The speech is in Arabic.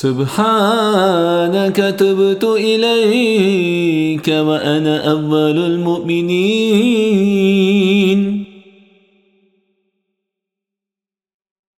سبحانك تبت إليك وأنا أول المؤمنين.